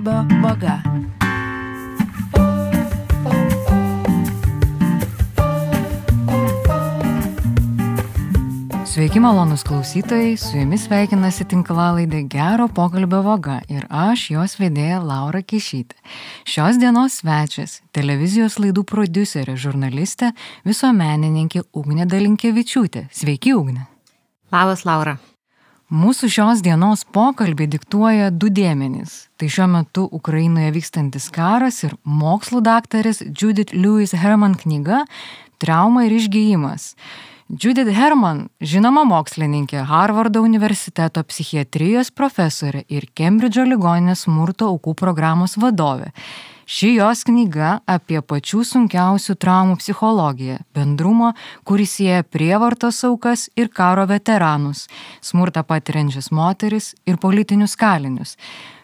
pokalbio vaga. Sveiki malonus klausytojai, su jumis sveikinasi tinklalaidė Gero pokalbio vaga ir aš, jos vedėja Laura Kišytė. Šios dienos svečias - televizijos laidų producerė, žurnalistė, visuomenininkė Ugnė Dalinkievičiūtė. Sveiki, Ugnė. Labas, Laura. Mūsų šios dienos pokalbį diktuoja du dėmenys. Tai šiuo metu Ukrainoje vykstantis karas ir mokslų daktarės Judith Lewis Herman knyga Trauma ir išgyjimas. Judith Herman, žinoma mokslininkė, Harvardo universiteto psichiatrijos profesorė ir Kembridžo ligoninės smurto aukų programos vadovė. Ši jos knyga apie pačių sunkiausių traumų psichologiją, bendrumą, kuris sieja prievartos aukas ir karo veteranus, smurtą patiriančias moteris ir politinius kalinius.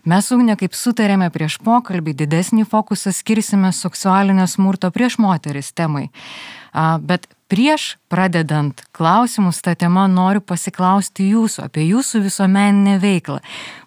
Mes ugne kaip sutarėme prieš pokalbį, didesnį fokusą skirsime seksualinio smurto prieš moteris temai. Bet prieš pradedant klausimus tą temą noriu pasiklausti jūsų apie jūsų visuomeninę veiklą.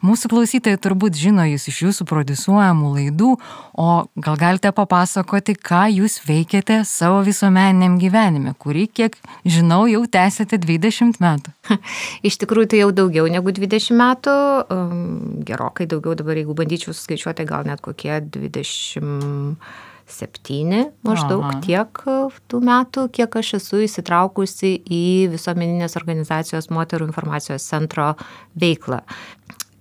Mūsų klausytojai turbūt žino jūs iš jūsų produsuojamų laidų, o gal galite papasakoti, ką jūs veikiate savo visuomeniniam gyvenime, kurį, kiek žinau, jau tęsėte 20 metų. Iš tikrųjų, tai jau daugiau negu 20 metų, um, gerokai daugiau dabar, jeigu bandyčiau skaičiuoti, gal net kokie 20 septyni maždaug Aha. tiek e, tų metų, kiek aš esu įsitraukusi į visuomeninės organizacijos moterų informacijos centro veiklą.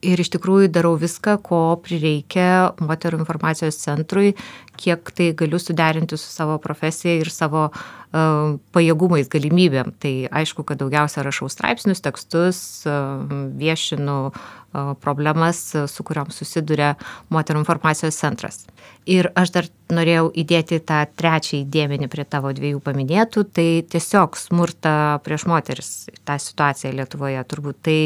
Ir iš tikrųjų darau viską, ko prireikia moterų informacijos centrui, kiek tai galiu suderinti su savo profesija ir savo uh, pajėgumais, galimybėm. Tai aišku, kad daugiausia rašau straipsnius, tekstus, uh, viešinu uh, problemas, su kuriuom susiduria moterų informacijos centras. Ir aš dar norėjau įdėti tą trečią dėmenį prie tavo dviejų paminėtų, tai tiesiog smurta prieš moteris, tą situaciją Lietuvoje, turbūt tai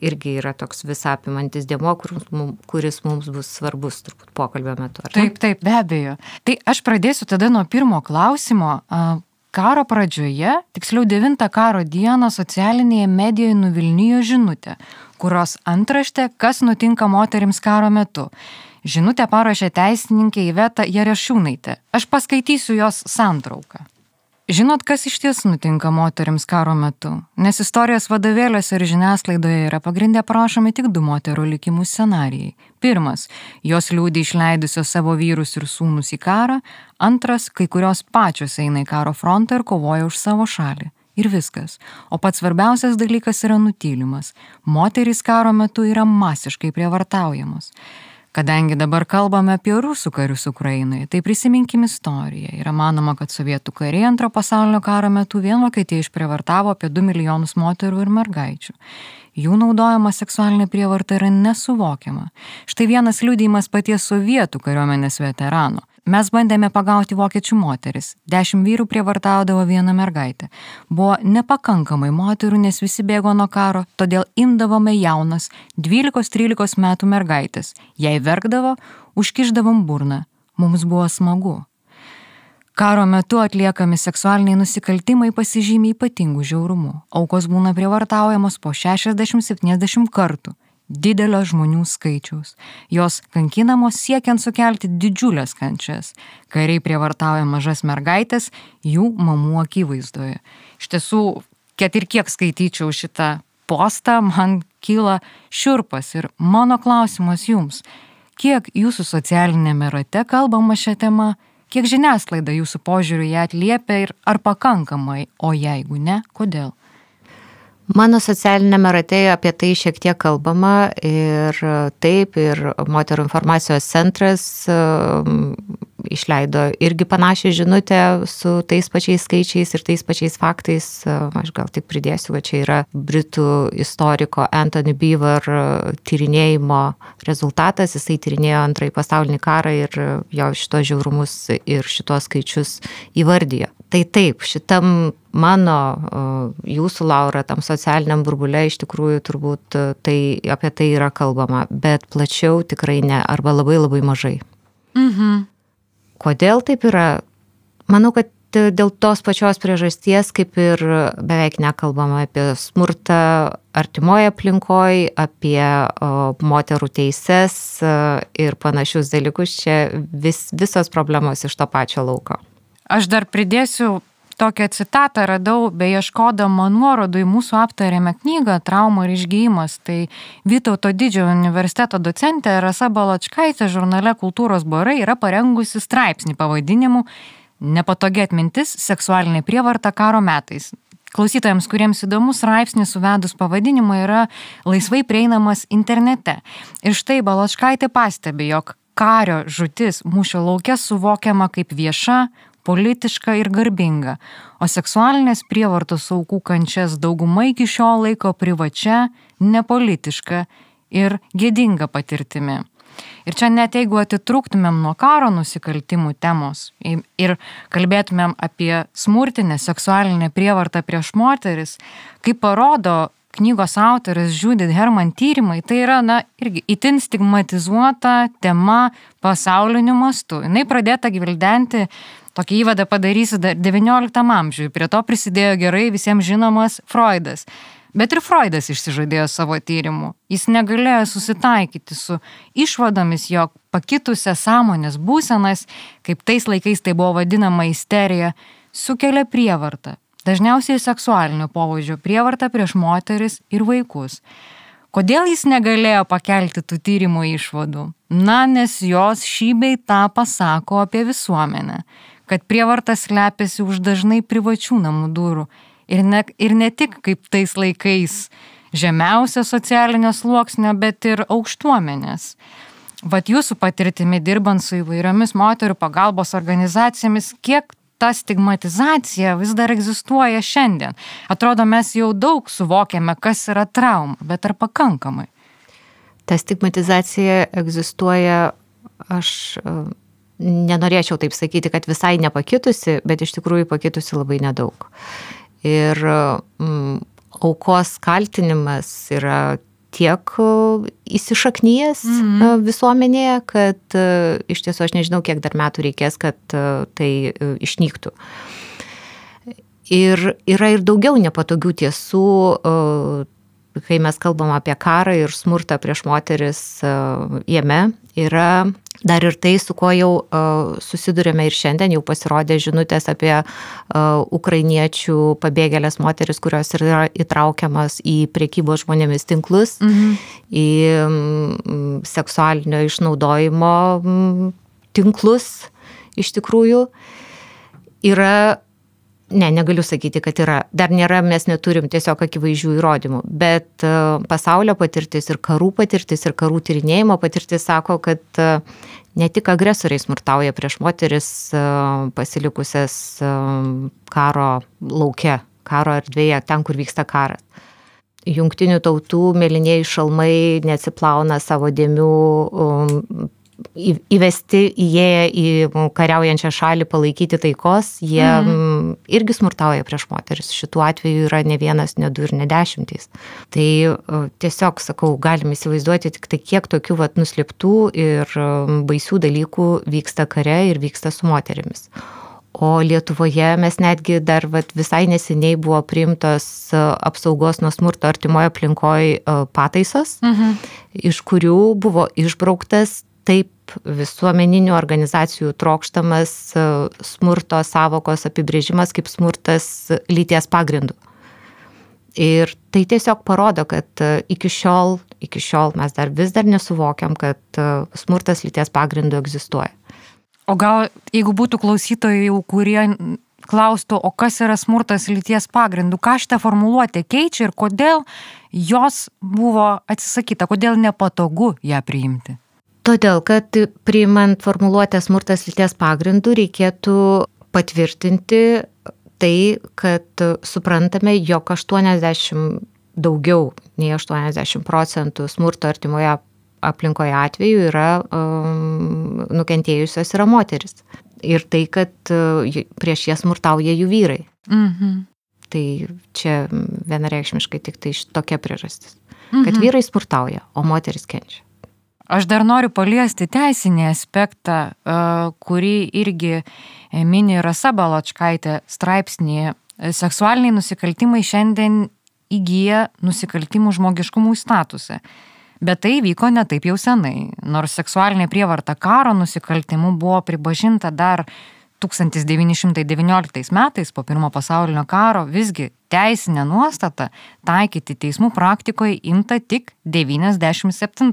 irgi yra toks visapimantis dėmo, kuris mums bus svarbus turbūt pokalbio metu. Taip, taip, be abejo. Tai aš pradėsiu tada nuo pirmo klausimo. Karo pradžioje, tiksliau 9 karo dieną socialinėje medijoje nuvilnijo žinutė, kurios antraštė, kas nutinka moterims karo metu. Žinutę parašė teisininkė Iveta Jarešiūnaitė. Aš paskaitysiu jos santrauką. Žinot, kas iš ties nutinka moteriams karo metu? Nes istorijos vadovėliuose ir žiniasklaidoje yra pagrindę prašomi tik du moterų likimų scenarijai. Pirmas - jos liūdį išleidusios savo vyrus ir sūnus į karą. Antras - kai kurios pačios eina į karo frontą ir kovoja už savo šalį. Ir viskas. O pats svarbiausias dalykas yra nutylimas. Moterys karo metu yra masiškai prievartaujamos. Kadangi dabar kalbame apie rusų karius Ukrainoje, tai prisiminkim istoriją. Yra manoma, kad sovietų kariai antro pasaulinio karo metu vien Vokietija išprievartavo apie 2 milijonus moterų ir mergaičių. Jų naudojama seksualinė prievarta yra nesuvokiama. Štai vienas liūdėjimas paties sovietų kariuomenės veterano. Mes bandėme pagauti vokiečių moteris. Dešimt vyrų prievartaudavo vieną mergaitę. Buvo nepakankamai moterų, nes visi bėgo nuo karo, todėl imdavome jaunas 12-13 metų mergaitės. Jei verkdavo, užkiždavom burną. Mums buvo smagu. Karo metu atliekami seksualiniai nusikaltimai pasižymė ypatingų žiaurumų. Aukos būna prievartaujamos po 60-70 kartų didelio žmonių skaičiaus. Jos kankinamos siekiant sukelti didžiulės kančias. Kariai prievartauja mažas mergaitės jų mamų akivaizdoje. Iš tiesų, kad ir kiek skaityčiau šitą postą, man kyla šiurpas ir mano klausimas jums. Kiek jūsų socialinėme rate kalbama šią temą, kiek žiniasklaida jūsų požiūriu ją atliepia ir ar pakankamai, o jeigu ne, kodėl? Mano socialinėme rate apie tai šiek tiek kalbama ir taip, ir moterų informacijos centras išleido irgi panašią žinutę su tais pačiais skaičiais ir tais pačiais faktais. Aš gal tik pridėsiu, kad čia yra Britų istoriko Anthony Beaver tyrinėjimo rezultatas. Jisai tyrinėjo antrąjį pasaulinį karą ir jo šitos žiaurumus ir šitos skaičius įvardijo. Tai taip, šitam mano, jūsų Laura, tam socialiniam burbulė iš tikrųjų turbūt tai, apie tai yra kalbama, bet plačiau tikrai ne, arba labai labai mažai. Mhm. Kodėl taip yra? Manau, kad dėl tos pačios priežasties, kaip ir beveik nekalbama apie smurtą artimoje aplinkoje, apie moterų teises ir panašius dalykus, čia vis, visos problemos iš to pačio lauko. Aš dar pridėsiu tokią citatą radau, beieškodama nuorodų į mūsų aptarėmę knygą Trauma ir išgyjimas. Tai Vytauto didžiojo universiteto docentė Rasa Balačkaitė žurnale Kultūros barai yra parengusi straipsnį pavadinimu Nepatogi atmintis - seksualinė prievarta karo metais. Klausytojams, kuriems įdomus straipsnis suvedus pavadinimą yra laisvai prieinamas internete. Ir štai Balaškaitė pastebi, jog kario žutis mūšio laukia suvokiama kaip vieša, politiška ir garbinga, o seksualinės prievartos aukų kančias dauguma iki šiol laiko privačia, nepolitiška ir gėdinga patirtimi. Ir čia net jeigu atitrūktumėm nuo karo nusikaltimų temos ir kalbėtumėm apie smurtinę seksualinę prievartą prieš moteris, kaip parodo knygos autoris Judith Herman tyrimai, tai yra, na, irgi itin stigmatizuota tema pasauliniu mastu. Jis pradėta gvildenti Tokį įvadą padarysiu dar XIX amžiui. Prie to prisidėjo gerai visiems žinomas Freudas. Bet ir Freudas išsižadėjo savo tyrimų. Jis negalėjo susitaikyti su išvadomis, jog pakitusią sąmonės būsenas, kaip tais laikais tai buvo vadinama isterija, sukelia prievartą. Dažniausiai seksualinio pobūdžio prievartą prieš moteris ir vaikus. Kodėl jis negalėjo pakelti tų tyrimų išvadų? Na, nes jos šį bei tą pasako apie visuomenę kad prievarta slepiasi už dažnai privačių namų durų ir ne, ir ne tik kaip tais laikais žemiausio socialinio sluoksnio, bet ir aukštuomenės. Vat jūsų patirtimi dirbant su įvairiomis moterų pagalbos organizacijomis, kiek ta stigmatizacija vis dar egzistuoja šiandien. Atrodo, mes jau daug suvokiame, kas yra trauma, bet ar pakankamai? Ta stigmatizacija egzistuoja, aš nenorėčiau taip sakyti, kad visai nepakitusi, bet iš tikrųjų pakitusi labai nedaug. Ir mm, aukos kaltinimas yra tiek įsišaknyjęs -hmm. visuomenėje, kad iš tiesų aš nežinau, kiek dar metų reikės, kad tai išnyktų. Ir yra ir daugiau nepatogių tiesų, kai mes kalbam apie karą ir smurtą prieš moteris jame, yra dar ir tai, su kuo jau uh, susidurėme ir šiandien, jau pasirodė žinutės apie uh, ukrainiečių pabėgėlės moteris, kurios yra įtraukiamas į priekybos žmonėmis tinklus, mhm. į um, seksualinio išnaudojimo um, tinklus iš tikrųjų. Yra Ne, negaliu sakyti, kad yra. Dar nėra, mes neturim tiesiog akivaizdžių įrodymų. Bet e, pasaulio patirtis ir karų patirtis ir karų tyrinėjimo patirtis sako, kad e, ne tik agresoriai smurtauja prieš moteris e, pasilikusias karo lauke, karo erdvėje, ten, kur vyksta karas. Jungtinių tautų mėlynieji šalmai neatsiplauna savo dėmių įvesti, įėję į kariaujančią šalį palaikyti taikos, jie mm. irgi smurtauja prieš moteris. Šitų atvejų yra ne vienas, ne du ir ne dešimtys. Tai tiesiog, sakau, galim įsivaizduoti tik tai, kiek tokių vat, nuslėptų ir baisių dalykų vyksta kare ir vyksta su moterimis. O Lietuvoje mes netgi dar vat, visai neseniai buvo priimtos apsaugos nuo smurto artimoje aplinkoje pataisos, mhm. iš kurių buvo išbrauktas taip visuomeninių organizacijų trokštamas e, smurto savokos apibrėžimas kaip smurtas lyties pagrindų. Ir tai tiesiog parodo, kad e, iki šiol, iki šiol mes dar vis dar nesuvokiam, kad e, smurtas lyties pagrindų egzistuoja. O gal jeigu būtų klausytojai, kurie klaustų, o kas yra smurtas lyties pagrindų, ką šitą formuluotę keičia ir kodėl jos buvo atsisakyta, kodėl nepatogu ją priimti? Todėl, kad priimant formuluotę smurtas lyties pagrindų reikėtų patvirtinti tai, kad suprantame, jog 80 daugiau nei 80 procentų smurto artimoje aplinkoje atveju yra um, nukentėjusios yra moteris. Ir tai, kad uh, prieš jas smurtauja jų vyrai. Mhm. Tai čia vienareikšmiškai tik tai tokia priežastis. Mhm. Kad vyrai smurtauja, o moteris kenčia. Aš dar noriu paliesti teisinį aspektą, e, kurį irgi mini Rasa Baločkaitė straipsnėje. Seksualiniai nusikaltimai šiandien įgyja nusikaltimų žmogiškumų statusą. Bet tai vyko ne taip jau senai, nors seksualinė prievarta karo nusikaltimų buvo pripažinta dar 1919 metais po pirmo pasaulinio karo visgi teisinė nuostata taikyti teismų praktikoje imta tik 97.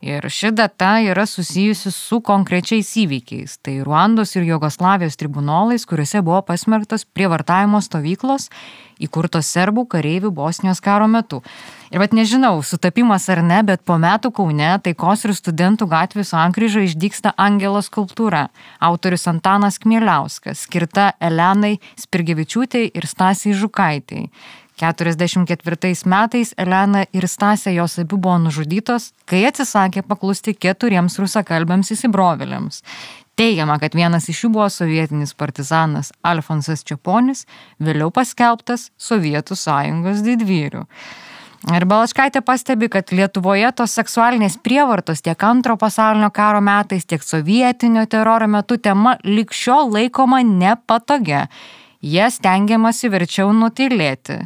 Ir ši data yra susijusi su konkrečiais įvykiais. Tai Ruandos ir Jugoslavijos tribunolais, kuriuose buvo pasmerktos prievartavimo stovyklos įkurtos serbų kareivių Bosnijos karo metu. Ir bet nežinau, sutapimas ar ne, bet po metų Kaune taikos ir studentų gatvės sankryžo išdyksta Angelo skulptūra. Autorius Antanas Kmieliauskas, skirta Elenai Spirgevičiūtei ir Stasiai Žukaitai. 44 metais Elena ir Stasė jos abi buvo nužudytos, kai atsisakė paklusti keturiems rusakalbėms įsibrovėliams. Teigiama, kad vienas iš jų buvo sovietinis partizanas Alfonsas Čiaponis, vėliau paskelbtas Sovietų sąjungos didvyrių. Ir Balaškaitė pastebi, kad Lietuvoje tos seksualinės prievartos tiek antro pasaulinio karo metais, tiek sovietinio teroro metu tema likščio laikoma nepatogia jas tengiamasi verčiau nutilėti.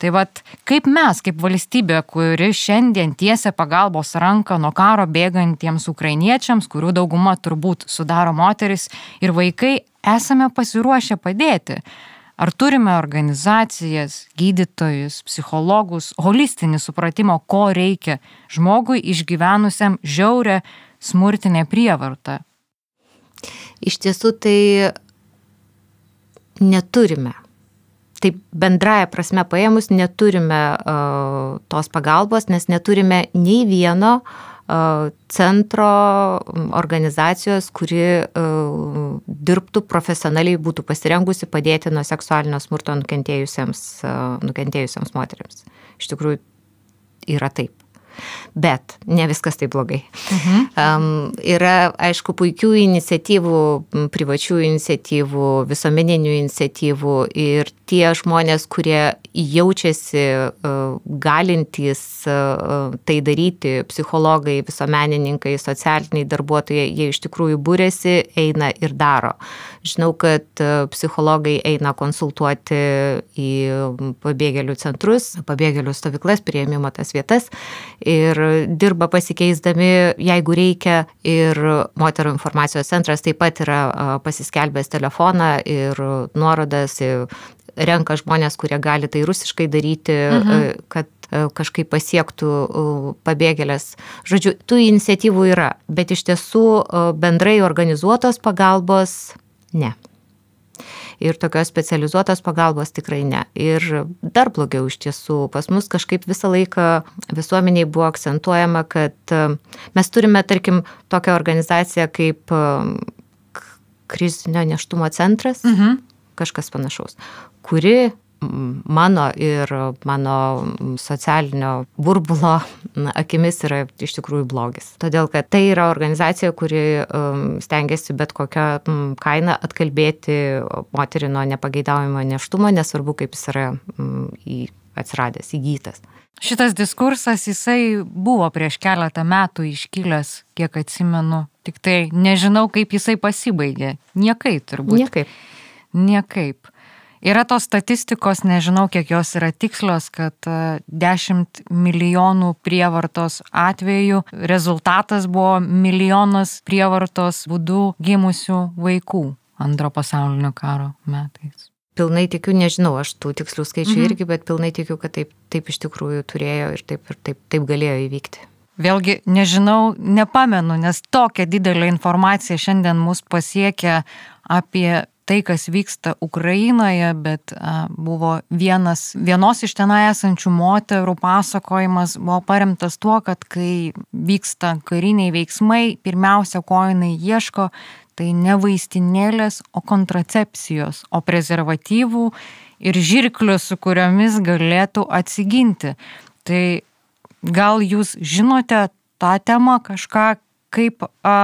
Tai vad, kaip mes, kaip valstybė, kuri šiandien tiesia pagalbos ranką nuo karo bėgantiems ukrainiečiams, kurių dauguma turbūt sudaro moteris ir vaikai, esame pasiruošę padėti. Ar turime organizacijas, gydytojus, psichologus, holistinį supratimą, ko reikia žmogui išgyvenusiam žiaurę smurtinę prievartą? Iš tiesų tai neturime. Taip bendraja prasme paėmus neturime uh, tos pagalbos, nes neturime nei vieno uh, centro organizacijos, kuri uh, dirbtų profesionaliai, būtų pasirengusi padėti nuo seksualinio smurto nukentėjusiems, uh, nukentėjusiems moteriams. Iš tikrųjų yra taip. Bet ne viskas taip blogai. Mhm. Um, yra, aišku, puikių iniciatyvų, privačių iniciatyvų, visuomeninių iniciatyvų ir tie žmonės, kurie jaučiasi uh, galintys uh, tai daryti, psichologai, visuomenininkai, socialiniai darbuotojai, jie iš tikrųjų būrėsi, eina ir daro. Žinau, kad uh, psichologai eina konsultuoti į pabėgėlių centrus, pabėgėlių stovyklas, prieimimo tas vietas ir dirba pasikeisdami, jeigu reikia. Ir moterų informacijos centras taip pat yra pasiskelbęs telefoną ir nuorodas, renka žmonės, kurie gali tai rusiškai daryti, mhm. kad kažkaip pasiektų pabėgėlės. Žodžiu, tų iniciatyvų yra, bet iš tiesų bendrai organizuotos pagalbos ne ir tokios specializuotos pagalbos tikrai ne. Ir dar blogiau iš tiesų, pas mus kažkaip visą laiką visuomeniai buvo akcentuojama, kad e, mes turime, tarkim, tokią organizaciją kaip e, krizinio neštumo centras, mhm. kažkas panašaus, kuri mano ir mano socialinio burbulo akimis yra iš tikrųjų blogis. Todėl, kad tai yra organizacija, kuri um, stengiasi bet kokią kainą atkalbėti moterį nuo nepageidaujamo neštumo, nesvarbu, kaip jis yra atsiradęs, įgytas. Šitas diskursas, jisai buvo prieš keletą metų iškilęs, kiek atsimenu, tik tai nežinau, kaip jisai pasibaigė. Niekaip turbūt. Niekaip. Niekaip. Yra tos statistikos, nežinau, kiek jos yra tikslios, kad 10 e, milijonų prievartos atvejų rezultatas buvo milijonas prievartos būdų gimusių vaikų antro pasaulinio karo metais. Pilnai tikiu, nežinau, aš tų tikslių skaičių mhm. irgi, bet pilnai tikiu, kad taip, taip iš tikrųjų turėjo ir taip, ir taip, taip galėjo įvykti. Vėlgi, nežinau, nepamenu, nes tokia didelė informacija šiandien mus pasiekia apie tai, kas vyksta Ukrainoje, bet buvo vienas, vienos iš tenai esančių moterų pasakojimas buvo paremtas tuo, kad kai vyksta kariniai veiksmai, pirmiausia, ko jinai ieško, tai ne vaistinėlės, o kontracepcijos, o prezervatyvų ir žirklių, su kuriomis galėtų atsiginti. Tai gal jūs žinote tą temą kažką, kaip a,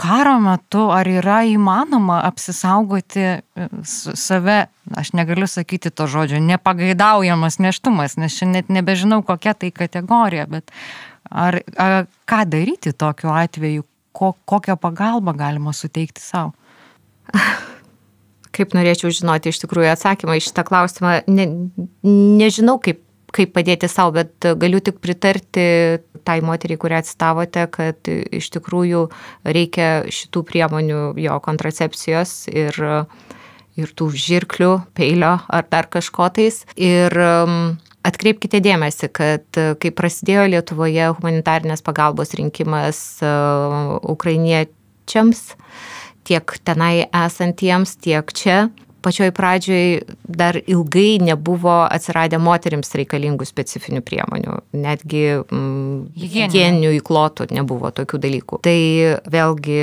karo metu, ar yra įmanoma apsisaugoti e, save, aš negaliu sakyti to žodžio, nepagaidaujamas neštumas, nes šiandien net nebežinau, kokia tai kategorija, bet Ar, ar ką daryti tokiu atveju, ko, kokią pagalbą galima suteikti savo? Kaip norėčiau žinoti iš tikrųjų atsakymą į šitą klausimą. Ne, nežinau, kaip, kaip padėti savo, bet galiu tik pritarti tai moteriai, kurią atstavote, kad iš tikrųjų reikia šitų priemonių jo kontracepcijos ir, ir tų žirklių, peilio ar dar kažko tais. Ir um, Atkreipkite dėmesį, kad kai prasidėjo Lietuvoje humanitarnės pagalbos rinkimas uh, ukrainiečiams, tiek tenai esantiems, tiek čia. Pačioj pradžioj dar ilgai nebuvo atsiradę moteriams reikalingų specifinių priemonių, netgi mm, higieninių įklotų nebuvo tokių dalykų. Tai vėlgi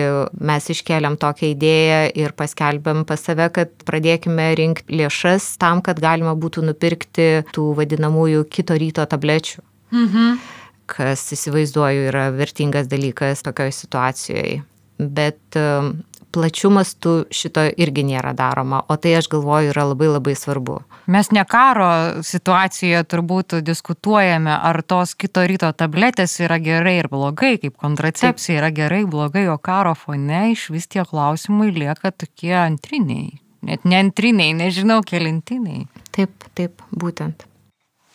mes iškeliam tokią idėją ir paskelbėm pas save, kad pradėkime rinkti lėšas tam, kad galima būtų nupirkti tų vadinamųjų kito ryto tablečių. Mhm kas įsivaizduoju yra vertingas dalykas tokioje situacijoje. Bet plačiu mastu šito irgi nėra daroma, o tai aš galvoju yra labai labai svarbu. Mes ne karo situacijoje turbūt diskutuojame, ar tos kito ryto tabletės yra gerai ir blogai, kaip kontracepcija yra gerai, blogai, o karo fone iš vis tie klausimai lieka tokie antriniai. Net ne antriniai, nežinau, kelintiniai. Taip, taip, būtent.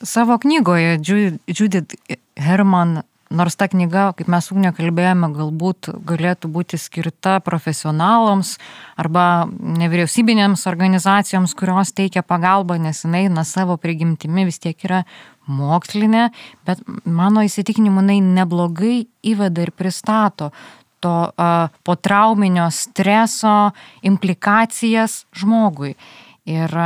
Savo knygoje Judith Herman Nors ta knyga, kaip mes ugnė kalbėjome, galbūt galėtų būti skirta profesionalams arba nevyriausybinėms organizacijoms, kurios teikia pagalbą, nes jinai na savo prigimtimi vis tiek yra mokslinė, bet mano įsitikinimu jinai neblogai įveda ir pristato to uh, potrauminio streso implikacijas žmogui. Ir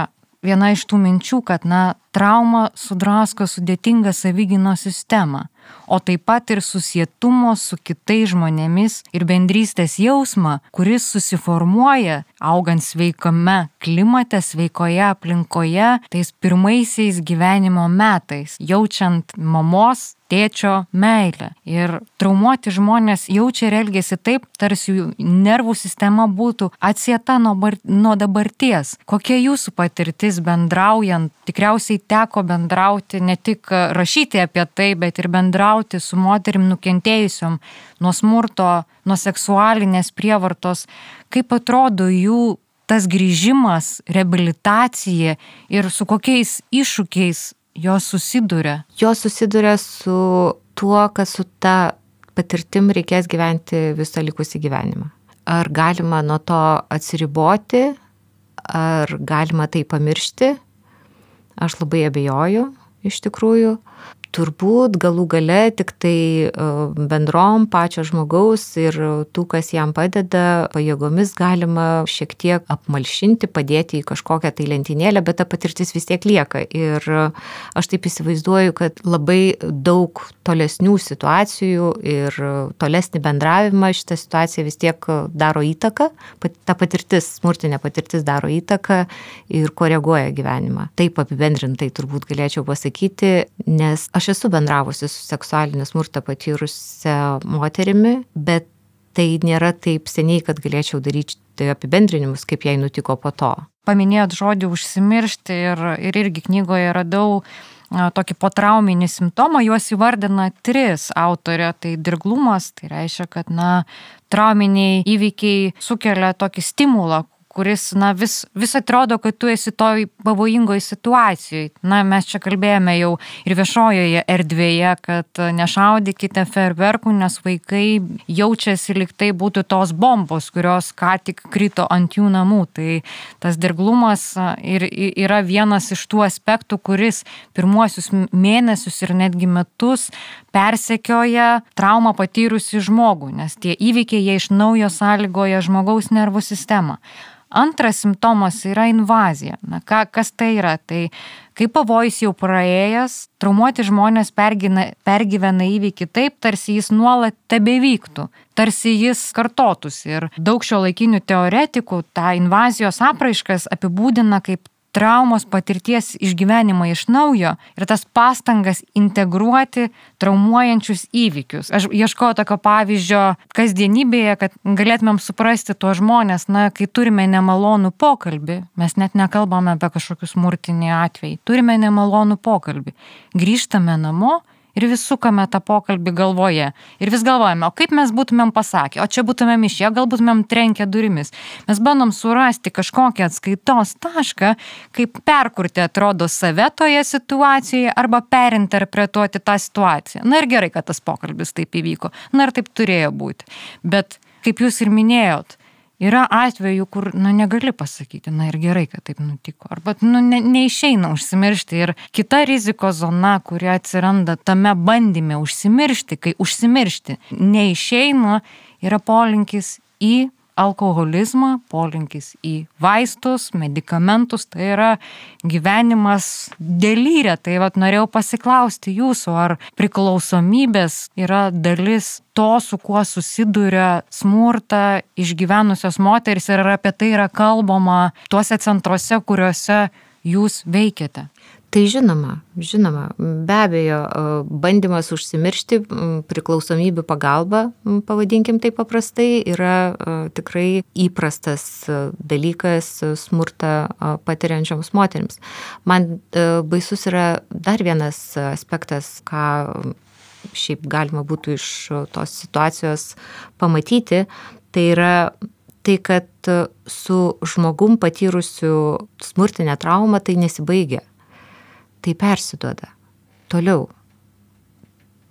viena iš tų minčių, kad na, trauma sudrasko sudėtingą savigino sistemą o taip pat ir susietumo su kitais žmonėmis ir bendrystės jausmą, kuris susiformuoja augant sveikame klimate, sveikoje aplinkoje, tais pirmaisiais gyvenimo metais, jaučiant mamos tėčio meilę. Ir traumuoti žmonės jaučia ir elgesi taip, tarsi jų nervų sistema būtų atsieta nuo, bar, nuo dabarties. Kokia jūsų patirtis bendraujant? Tikriausiai teko bendrauti, ne tik rašyti apie tai, bet ir bendrauti su moterim nukentėjusiom nuo smurto, nuo seksualinės prievartos. Kaip atrodo jų tas grįžimas, reabilitacija ir su kokiais iššūkiais jos susiduria? Jos susiduria su tuo, kad su ta patirtim reikės gyventi visą likusį gyvenimą. Ar galima nuo to atsiriboti, ar galima tai pamiršti, aš labai abejoju iš tikrųjų turbūt galų gale tik tai e, bendrom pačio žmogaus ir tų, kas jam padeda, pajėgomis galima šiek tiek apmalšinti, padėti į kažkokią tai lentynėlę, bet ta patirtis vis tiek lieka. Ir aš taip įsivaizduoju, kad labai daug tolesnių situacijų ir tolesnį bendravimą šitą situaciją vis tiek daro įtaką, ta patirtis, smurtinė patirtis daro įtaką ir koreguoja gyvenimą. Taip apibendrintai turbūt galėčiau pasakyti, nes aš esu bendravusi su seksualinį smurtą patyrusią moterimi, bet tai nėra taip seniai, kad galėčiau daryti apibendrinimus, kaip jai nutiko po to. Paminėjot žodį užsimiršti ir, ir irgi knygoje radau tokį potrauminį simptomą, juos įvardina tris autorė, tai dirglumas, tai reiškia, kad na, trauminiai įvykiai sukelia tokį stimulą, kuris, na, vis, vis atrodo, kad tu esi toj pavojingoj situacijai. Na, mes čia kalbėjome jau ir viešojoje erdvėje, kad nešaudykite ferverkų, nes vaikai jaučiasi liktai būtų tos bombos, kurios ką tik krito ant jų namų. Tai tas dirglumas ir yra vienas iš tų aspektų, kuris pirmuosius mėnesius ir netgi metus persekioja traumą patyrusi žmogų, nes tie įvykiai jie iš naujo sąlygoja žmogaus nervų sistemą. Antras simptomas yra invazija. Na, ką, kas tai yra? Tai kai pavojus jau praėjęs, traumuoti žmonės pergina, pergyvena įvykį taip, tarsi jis nuolat tebe vyktų, tarsi jis kartotųsi. Ir daug šio laikinių teoretikų tą invazijos apraiškas apibūdina kaip traumos patirties išgyvenimą iš naujo ir tas pastangas integruoti traumuojančius įvykius. Aš ieškoju tokio pavyzdžio kasdienybėje, kad galėtumėm suprasti tuos žmonės, na, kai turime nemalonų pokalbį, mes net nekalbame apie kažkokius smurtinį atvejį, turime nemalonų pokalbį, grįžtame namo ir vis sukame tą pokalbį galvoje. Ir vis galvojame, o kaip mes būtumėm pasakę, o čia būtumėm išėję, gal būtumėm trenkę durimis. Mes bandom surasti kažkokią atskaitos tašką, kaip perkurti atrodo save toje situacijoje arba perinterpretuoti tą situaciją. Na ir gerai, kad tas pokalbis taip įvyko. Na ir taip turėjo būti. Bet kaip jūs ir minėjot, Yra atvejų, kur, nu, negali pasakyti, na ir gerai, kad taip nutiko. Arba, nu, ne, neišeina užsimiršti. Ir kita rizikos zona, kuri atsiranda tame bandyme užsimiršti, kai užsimiršti neišeina, yra polinkis į alkoholizmą, polinkis į vaistus, medikamentus, tai yra gyvenimas dėlyrė. Tai vad norėjau pasiklausti jūsų, ar priklausomybės yra dalis to, su kuo susiduria smurta išgyvenusios moteris ir apie tai yra kalbama tuose centruose, kuriuose jūs veikiate. Tai žinoma, žinoma, be abejo, bandymas užsimiršti priklausomybių pagalba, pavadinkim tai paprastai, yra tikrai įprastas dalykas smurtą patiriančioms moteriams. Man baisus yra dar vienas aspektas, ką šiaip galima būtų iš tos situacijos pamatyti, tai yra tai, kad su žmogum patyrusiu smurtinę traumą tai nesibaigia tai persiduoda toliau.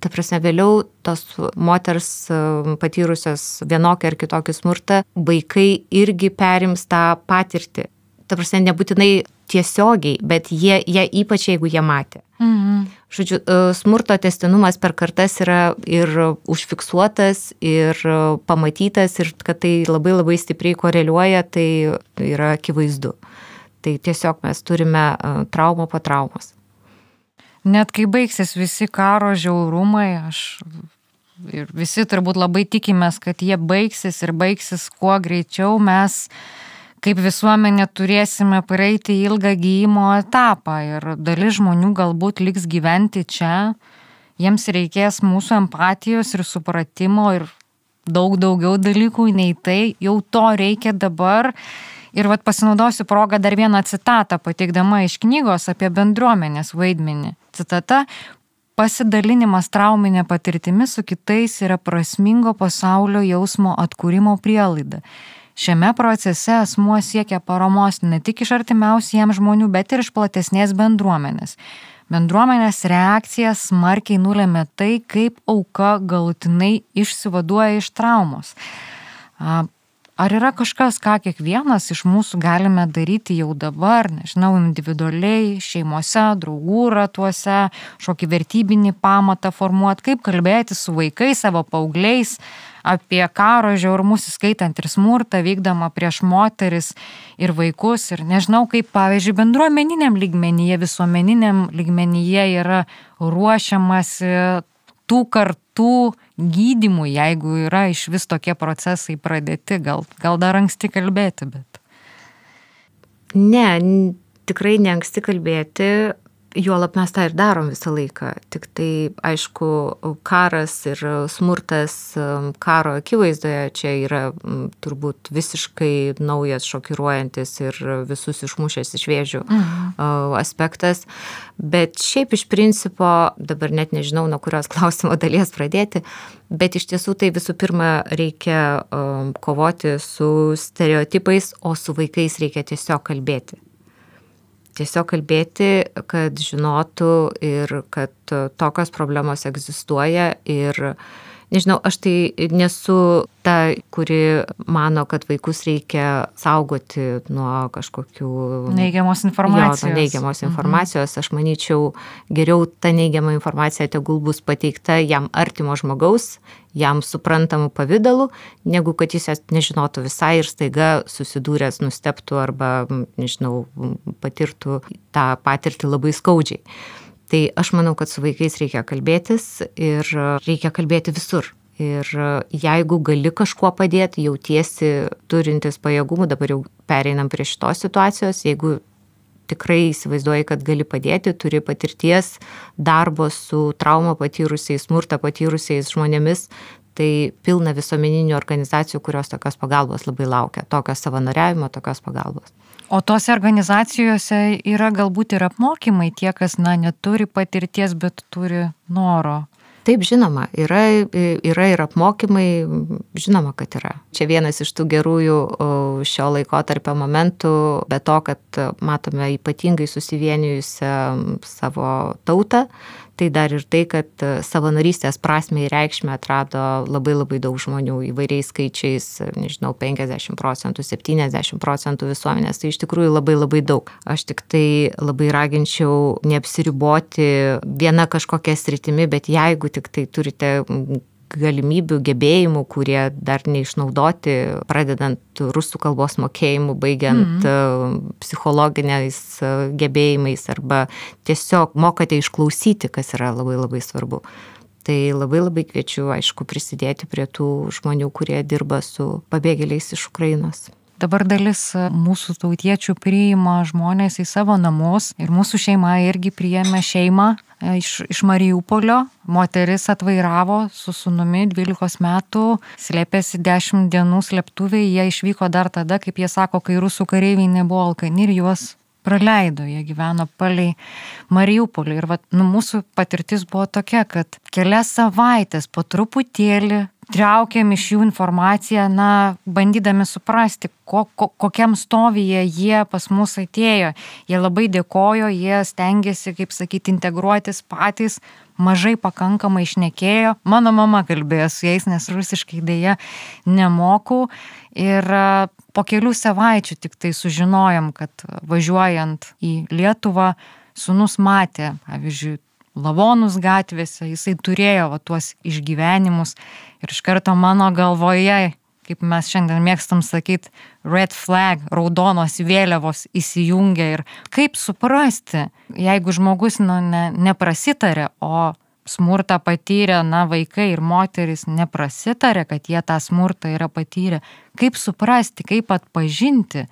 Ta prasme, vėliau tos moters e, patyrusios vienokį ar kitokį smurtą, vaikai irgi perims tą patirtį. Ta prasme, nebūtinai tiesiogiai, bet jie, jie ypač jeigu jie matė. Mhm. Žodžiu, e, smurto testinumas per kartas yra ir užfiksuotas, ir pamatytas, ir kad tai labai labai stipriai koreliuoja, tai yra akivaizdu. Tai tiesiog mes turime e, traumą po traumos net kai baigsis visi karo žiaurumai, aš ir visi turbūt labai tikimės, kad jie baigsis ir baigsis kuo greičiau, mes kaip visuomenė turėsime praeiti ilgą gyjimo etapą ir dalis žmonių galbūt liks gyventi čia, jiems reikės mūsų empatijos ir supratimo ir daug daugiau dalykų nei tai, jau to reikia dabar Ir vat pasinaudosiu progą dar vieną citatą pateikdama iš knygos apie bendruomenės vaidmenį. Citata. Pasidalinimas trauminė patirtimi su kitais yra prasmingo pasaulio jausmo atkūrimo prielaida. Šiame procese asmuo siekia paramos ne tik iš artimiausiems žmonių, bet ir iš platesnės bendruomenės. Bendruomenės reakcija smarkiai nulėmė tai, kaip auka galutinai išsivaduoja iš traumos. Ar yra kažkas, ką kiekvienas iš mūsų galime daryti jau dabar, nežinau, individualiai, šeimose, draugų ratuose, šokį vertybinį pamatą formuoti, kaip kalbėti su vaikais, savo paaugliais apie karo žiaurumus, įskaitant ir smurtą vykdomą prieš moteris ir vaikus. Ir nežinau, kaip, pavyzdžiui, bendruomeniniam lygmenyje, visuomeniniam lygmenyje yra ruošiamasi tų kartų gydimui, jeigu yra iš vis tokie procesai pradėti, gal, gal dar anksti kalbėti, bet. Ne, tikrai ne anksti kalbėti, Juolap mes tą ir darom visą laiką. Tik tai, aišku, karas ir smurtas karo akivaizdoje čia yra turbūt visiškai naujas, šokiruojantis ir visus išmušęs iš vėžių mhm. aspektas. Bet šiaip iš principo, dabar net nežinau, nuo kurios klausimo dalies pradėti, bet iš tiesų tai visų pirma reikia kovoti su stereotipais, o su vaikais reikia tiesiog kalbėti tiesiog kalbėti, kad žinotų ir kad tokios problemos egzistuoja ir nežinau, aš tai nesu ta, kuri mano, kad vaikus reikia saugoti nuo kažkokių neigiamos informacijos. Jo, neigiamos mhm. informacijos. Mhm. Aš manyčiau, geriau ta neigiama informacija tegul bus pateikta jam artimo žmogaus, jam suprantamų pavydalų, negu kad jis jas nežinotų visai ir staiga susidūręs nusteptų arba, nežinau, patirtų tą patirtį labai skaudžiai. Tai aš manau, kad su vaikais reikia kalbėtis ir reikia kalbėti visur. Ir jeigu gali kažkuo padėti, jautiesi turintis pajėgumų, dabar jau pereinam prie šitos situacijos, jeigu tikrai įsivaizduoji, kad gali padėti, turi patirties darbo su traumą patyrusiais, smurtą patyrusiais žmonėmis, tai pilna visuomeninių organizacijų, kurios tokios pagalbos labai laukia, tokios savanoriavimo, tokios pagalbos. O tose organizacijose yra galbūt ir apmokymai tie, kas, na, neturi patirties, bet turi noro Taip, žinoma, yra, yra ir apmokymai, žinoma, kad yra. Čia vienas iš tų gerųjų šio laiko tarpio momentų, be to, kad matome ypatingai susivienijusią savo tautą, tai dar ir tai, kad e, savanorystės prasme ir reikšmę atrado labai labai daug žmonių įvairiais skaičiais, nežinau, 50 procentų, 70 procentų visuomenės, tai iš tikrųjų labai labai daug. Aš tik tai labai raginčiau neapsiriboti viena kažkokia sritimi, bet jeigu tik tai turite galimybių, gebėjimų, kurie dar neišnaudoti, pradedant rusų kalbos mokėjimu, baigiant mm. psichologiniais e, gebėjimais arba tiesiog mokate išklausyti, kas yra labai labai svarbu. Tai labai labai kviečiu, aišku, prisidėti prie tų žmonių, kurie dirba su pabėgėliais iš Ukrainos. Dabar dalis mūsų tautiečių priima žmonės į savo namus ir mūsų šeima irgi priėmė šeimą E, iš, iš Mariupolio. Moteris atvairavo su sunumi 12 metų, slėpėsi 10 dienų slėptuvėje, jie išvyko dar tada, kaip jie sako, kai rusų kareiviai nebuvo alkani ir juos praleido, jie gyveno palei Mariupolį. Ir va, nu, mūsų patirtis buvo tokia, kad kelias savaitės po truputėlį traukiam iš jų informaciją, na, bandydami suprasti, ko, ko, kokiam stovyje jie pas mus atėjo. Jie labai dėkojo, jie stengiasi, kaip sakyti, integruotis patys, mažai pakankamai išnekėjo. Mano mama kalbėjo su jais, nes rusiškai dėja nemokau. Ir po kelių savaičių tik tai sužinojom, kad važiuojant į Lietuvą, sunus matė, pavyzdžiui, lavonus gatvėse, jisai turėjo va, tuos išgyvenimus. Ir iš karto mano galvoje, kaip mes šiandien mėgstam sakyti, red flag, raudonos vėliavos įsijungia ir kaip suprasti, jeigu žmogus nu, ne, neprasitarė, o smurtą patyrę, na, vaikai ir moteris neprasitarė, kad jie tą smurtą yra patyrę, kaip suprasti, kaip atpažinti,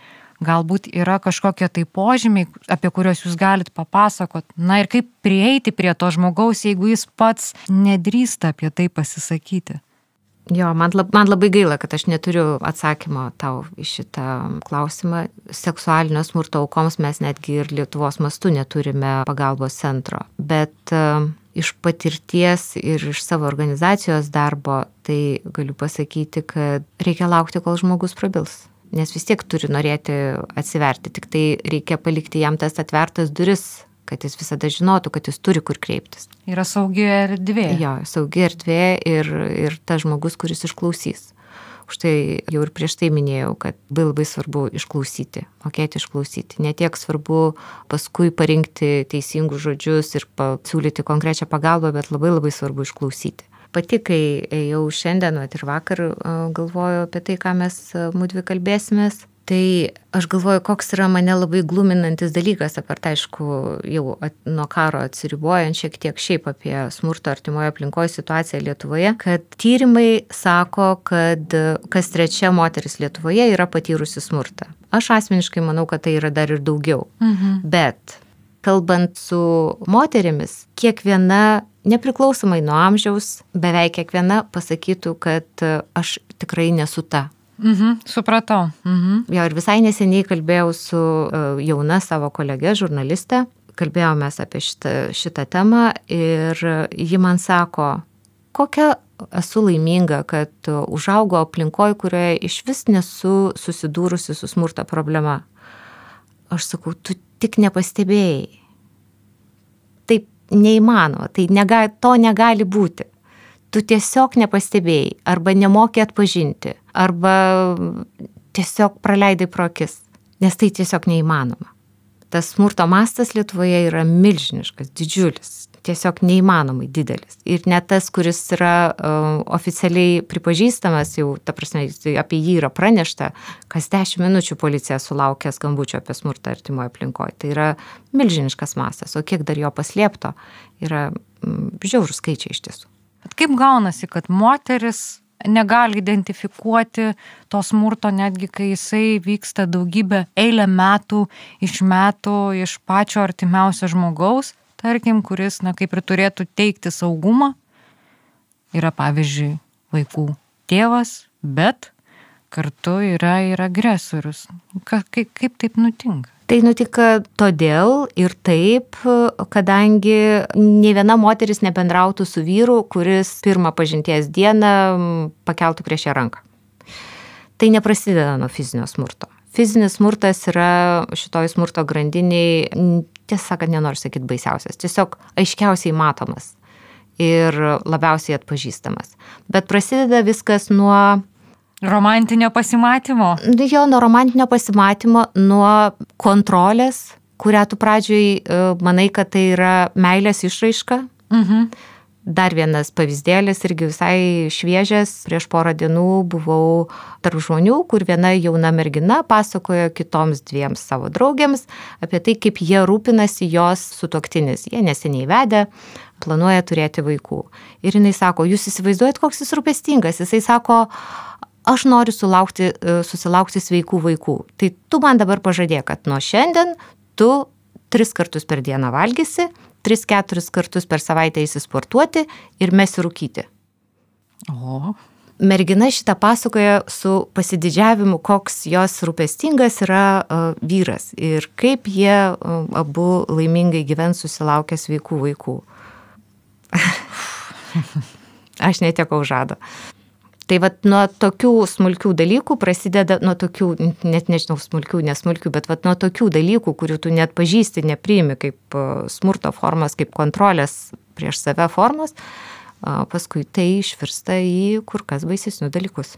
galbūt yra kažkokie tai požymiai, apie kuriuos jūs galite papasakot. Na ir kaip prieiti prie to žmogaus, jeigu jis pats nedrįsta apie tai pasisakyti. Jo, man, lab, man labai gaila, kad aš neturiu atsakymo tau į šitą klausimą. Seksualinio smurto aukoms mes netgi ir Lietuvos mastu neturime pagalbos centro. Bet uh, iš patirties ir iš savo organizacijos darbo, tai galiu pasakyti, kad reikia laukti, kol žmogus prabils nes vis tiek turi norėti atsiverti, tik tai reikia palikti jam tas atvertas duris, kad jis visada žinotų, kad jis turi kur kreiptis. Yra saugi erdvė. Jo, saugi erdvė ir, ir tas žmogus, kuris išklausys. Už tai jau ir prieš tai minėjau, kad labai labai svarbu išklausyti, mokėti išklausyti. Ne tiek svarbu paskui parinkti teisingus žodžius ir pasiūlyti konkrečią pagalbą, bet labai labai svarbu išklausyti pati, kai ėjau šiandien, ir vakar galvoju apie tai, ką mes mūdvi kalbėsimės, Tai aš galvoju, koks yra mane labai gluminantis dalykas, apart aišku, jau at, nuo karo atsiribuojant šiek tiek šiaip apie smurto artimoje aplinkoje situaciją Lietuvoje, kad tyrimai sako, kad kas trečia moteris Lietuvoje yra patyrusi smurtą. Aš asmeniškai manau, kad tai yra dar ir daugiau. Mhm. Bet kalbant su moterimis, kiekviena nepriklausomai nuo amžiaus, beveik kiekviena pasakytų, kad e, aš tikrai nesu ta. Mhm, supratau. Mhm. Jo, ir visai neseniai kalbėjau su e, jauna savo kolege, žurnaliste, kalbėjomės apie šitą, šitą temą ir ji man sako, kokia esu laiminga, kad užaugo aplinkoje, kurioje iš vis nesu susidūrusi su smurto problema. Aš sakau, tu tik nepastebėjai neįmanoma, tai nega, to negali būti. Tu tiesiog nepastebėjai, arba nemokė atpažinti, arba tiesiog praleidai pro akis, nes tai tiesiog neįmanoma. Tas smurto mastas Lietuvoje yra milžiniškas, didžiulis tiesiog neįmanomai didelis. Ir net tas, kuris yra uh, oficialiai pripažįstamas, jau, ta prasme, apie jį yra pranešta, kas 10 minučių policija sulaukia skambučio apie smurtą artimoje aplinkoje. Tai yra milžiniškas masas, o kiek dar jo paslėpto, yra mm, žiaurų skaičiai iš tiesų. Bet kaip gaunasi, kad moteris negali identifikuoti to smurto, netgi kai jisai vyksta daugybę eilę metų iš metų iš pačio artimiausio žmogaus, tarkim, kuris, na, kaip ir turėtų teikti saugumą, yra pavyzdžiui vaikų tėvas, bet kartu yra ir agresorius. Ka, kaip, kaip taip nutinka? Tai nutika todėl ir taip, kadangi ne viena moteris nebendrautų su vyru, kuris pirmą pažinties dieną pakeltų prieš ją ranką. Tai neprasideda nuo fizinio smurto. Fizinis smurtas yra šitoj smurto grandiniai, tiesą sakant, nenoriu sakyti baisiausias, tiesiog aiškiausiai matomas ir labiausiai atpažįstamas. Bet prasideda viskas nuo Romantinio pasimatymo. Jo, nuo romantinio pasimatymo, nuo kontrolės, kurią tu pradžioj e, manai, kad tai yra meilės išraiška. Mhm. Dar vienas pavyzdėlis irgi visai šviežias. Prieš porą dienų buvau tarp žmonių, kur viena jauna mergina pasakojo kitoms dviems savo draugėms apie tai, kaip jie rūpinasi jos sutuoktinis. Jie neseniai vedė, planuoja turėti vaikų. Ir jinai sako, jūs įsivaizduojat, koks jis rūpestingas. Jisai sako, aš noriu sulaukti, e, susilaukti sveikų vaikų. Tai tu man dabar pažadėk, kad nuo šiandien tu tris kartus per dieną valgysi, tris, keturis kartus per savaitę įsisportuoti ir mesi rūkyti. O. Mergina šitą pasakoja su pasididžiavimu, koks jos rūpestingas yra uh, vyras ir kaip jie uh, abu laimingai gyvens susilaukę sveikų vaikų. Aš netekau žado. Tai vat nuo tokių smulkių dalykų prasideda, nuo tokių, net nežinau, smulkių, nesmulkių, bet vat nuo tokių dalykų, kurių tu net pažįsti, nepriimi kaip smurto formos, kaip kontrolės prieš save formos, paskui tai išvirsta į kur kas baisesnius dalykus.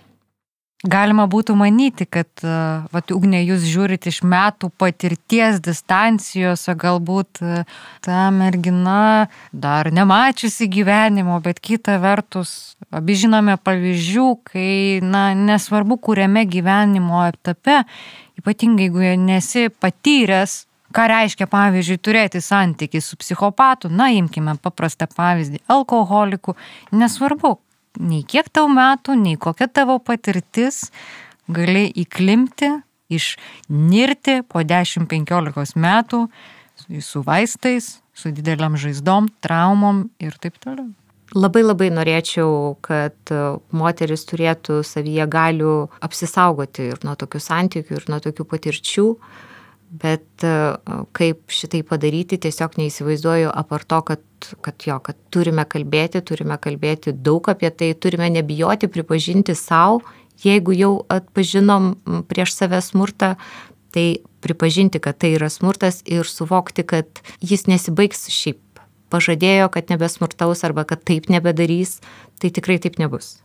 Galima būtų manyti, kad, e, vat, ugnė, jūs žiūrit iš metų patirties distancijos, o galbūt e, ta mergina dar nemačiusi gyvenimo, bet kita vertus, abi žinome pavyzdžių, kai, na, nesvarbu, kuriame gyvenimo etape, ypatingai jeigu nesi patyręs, ką reiškia, pavyzdžiui, turėti santykių su psichopatu, na, imkime paprastą pavyzdį, alkoholiku, nesvarbu, nei kiek tau metų, nei kokia tavo patirtis, gali įklimti, išnirti po 10-15 metų su vaistais, su dideliam žaizdom, traumom ir taip toliau. Labai labai norėčiau, kad moteris turėtų savyje galių apsisaugoti ir nuo tokių santykių, ir nuo tokių patirčių, Bet e, kaip šitai padaryti, tiesiog neįsivaizduoju, apar to, kad, kad jo, kad turime kalbėti, turime kalbėti daug apie tai, turime nebijoti pripažinti savo, jeigu jau atpažinom prieš save smurtą, tai pripažinti, kad tai yra smurtas ir suvokti, kad jis nesibaigs šiaip. Pažadėjo, kad nebesmurtaus arba kad taip nebedarys, tai tikrai taip nebus.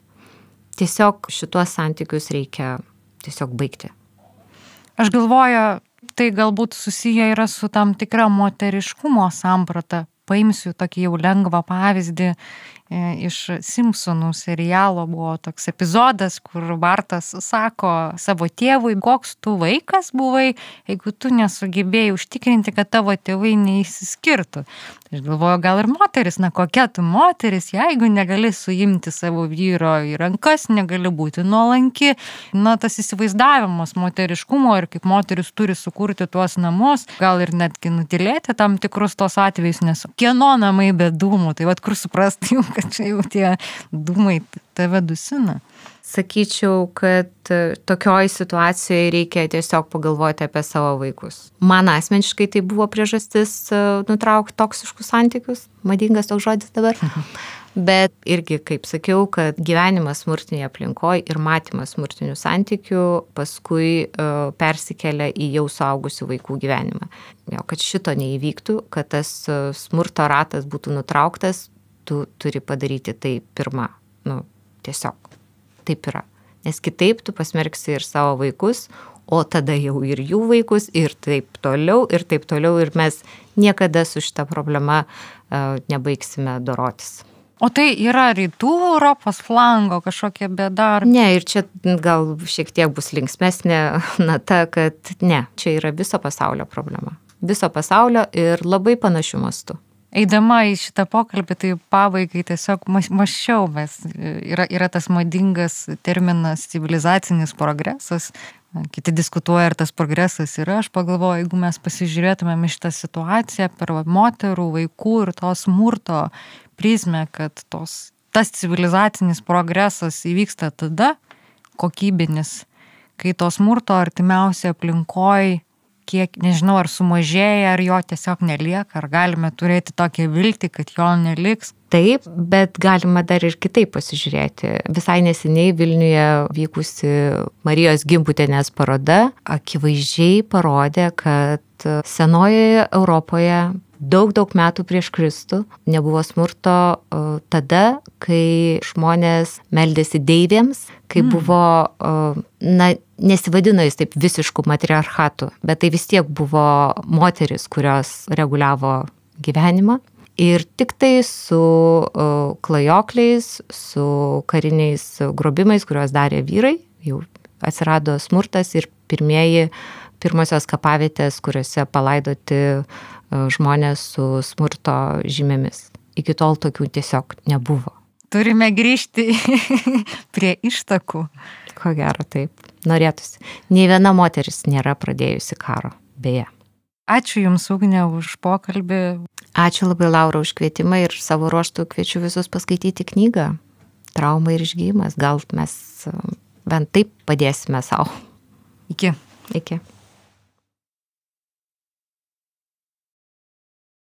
Tiesiog šituos santykius reikia tiesiog baigti. Aš galvoju, tai galbūt susiję yra su tam tikra moteriškumo samprata. Paimsiu tokį jau lengvą pavyzdį iš Simpsonų serialo buvo toks epizodas, kur Bartas sako savo tėvui, koks tu vaikas buvai, jeigu tu nesugebėjai užtikrinti, kad tavo tėvai neįsiskirtų. Aš galvoju, gal ir moteris, na kokia tu moteris, jeigu negali suimti savo vyro į rankas, negali būti nuolanki, na tas įsivaizdavimas moteriškumo ir kaip moteris turi sukurti tuos namus, gal ir netgi nutilėti tam tikrus tos atvejus, nes kieno namai be dūmų, tai vad kur suprasti, kad čia jau tie dūmai tave dusina sakyčiau, kad e, tokioj situacijoje reikia tiesiog pagalvoti apie savo vaikus. Man asmeniškai tai buvo priežastis e, nutraukti toksiškus santykius, madingas toks žodis dabar. Bet irgi, kaip sakiau, kad gyvenimas smurtinėje aplinkoje ir matymas smurtinių santykių paskui uh, persikelia į jau suaugusių vaikų gyvenimą. Jo, kad šito neįvyktų, kad tas smurto ratas būtų nutrauktas, tu turi padaryti tai pirmą. Nu, tiesiog taip yra. Nes kitaip tu pasmerksi ir savo vaikus, o tada jau ir jų vaikus, ir taip toliau, ir taip toliau, ir mes niekada su šita problema uh, nebaigsime dorotis. O tai yra rytų Europos flango kažkokia bėda? Ne, ir čia gal šiek tiek bus linksmėsnė nata, kad ne, čia yra viso pasaulio problema. Viso pasaulio ir labai panašių mastų. Eidama į šitą pokalbį, tai pabaigai tiesiog maščiau, mes yra, yra tas madingas terminas civilizacinis progresas, kiti diskutuoja, ar tas progresas yra, aš pagalvoju, jeigu mes pasižiūrėtumėm iš tą situaciją per moterų, vaikų ir to smurto prizmę, kad tos, tas civilizacinis progresas įvyksta tada, kokybinis, kai to smurto artimiausia aplinkoje kiek, nežinau, ar sumažėja, ar jo tiesiog nelieka, ar galime turėti tokią viltį, kad jo neliks. Taip, bet galima dar ir kitaip pasižiūrėti. Visai neseniai Vilniuje vykusi Marijos Gimbutėnės paroda akivaizdžiai parodė, kad senojoje Europoje daug, daug metų prieš Kristų nebuvo smurto tada, kai žmonės meldėsi deivėms, kai mm. buvo, na, nesivadino jis taip visiškų matriarchatų, bet tai vis tiek buvo moteris, kurios reguliavo gyvenimą. Ir tik tai su klajokliais, su kariniais grobimais, kuriuos darė vyrai, jau atsirado smurtas ir pirmieji, pirmosios kapavietės, kuriuose palaidoti žmonės su smurto žymėmis. Iki tol tokių tiesiog nebuvo. Turime grįžti prie ištakų. Ko gero taip. Norėtųsi. Nei viena moteris nėra pradėjusi karo, beje. Ačiū Jums, Ugnė, už pokalbį. Ačiū labai Laura už kvietimą ir savo ruoštų kviečiu visus paskaityti knygą Trauma ir išgyjimas. Gal mes bent taip padėsime savo. Iki. Iki.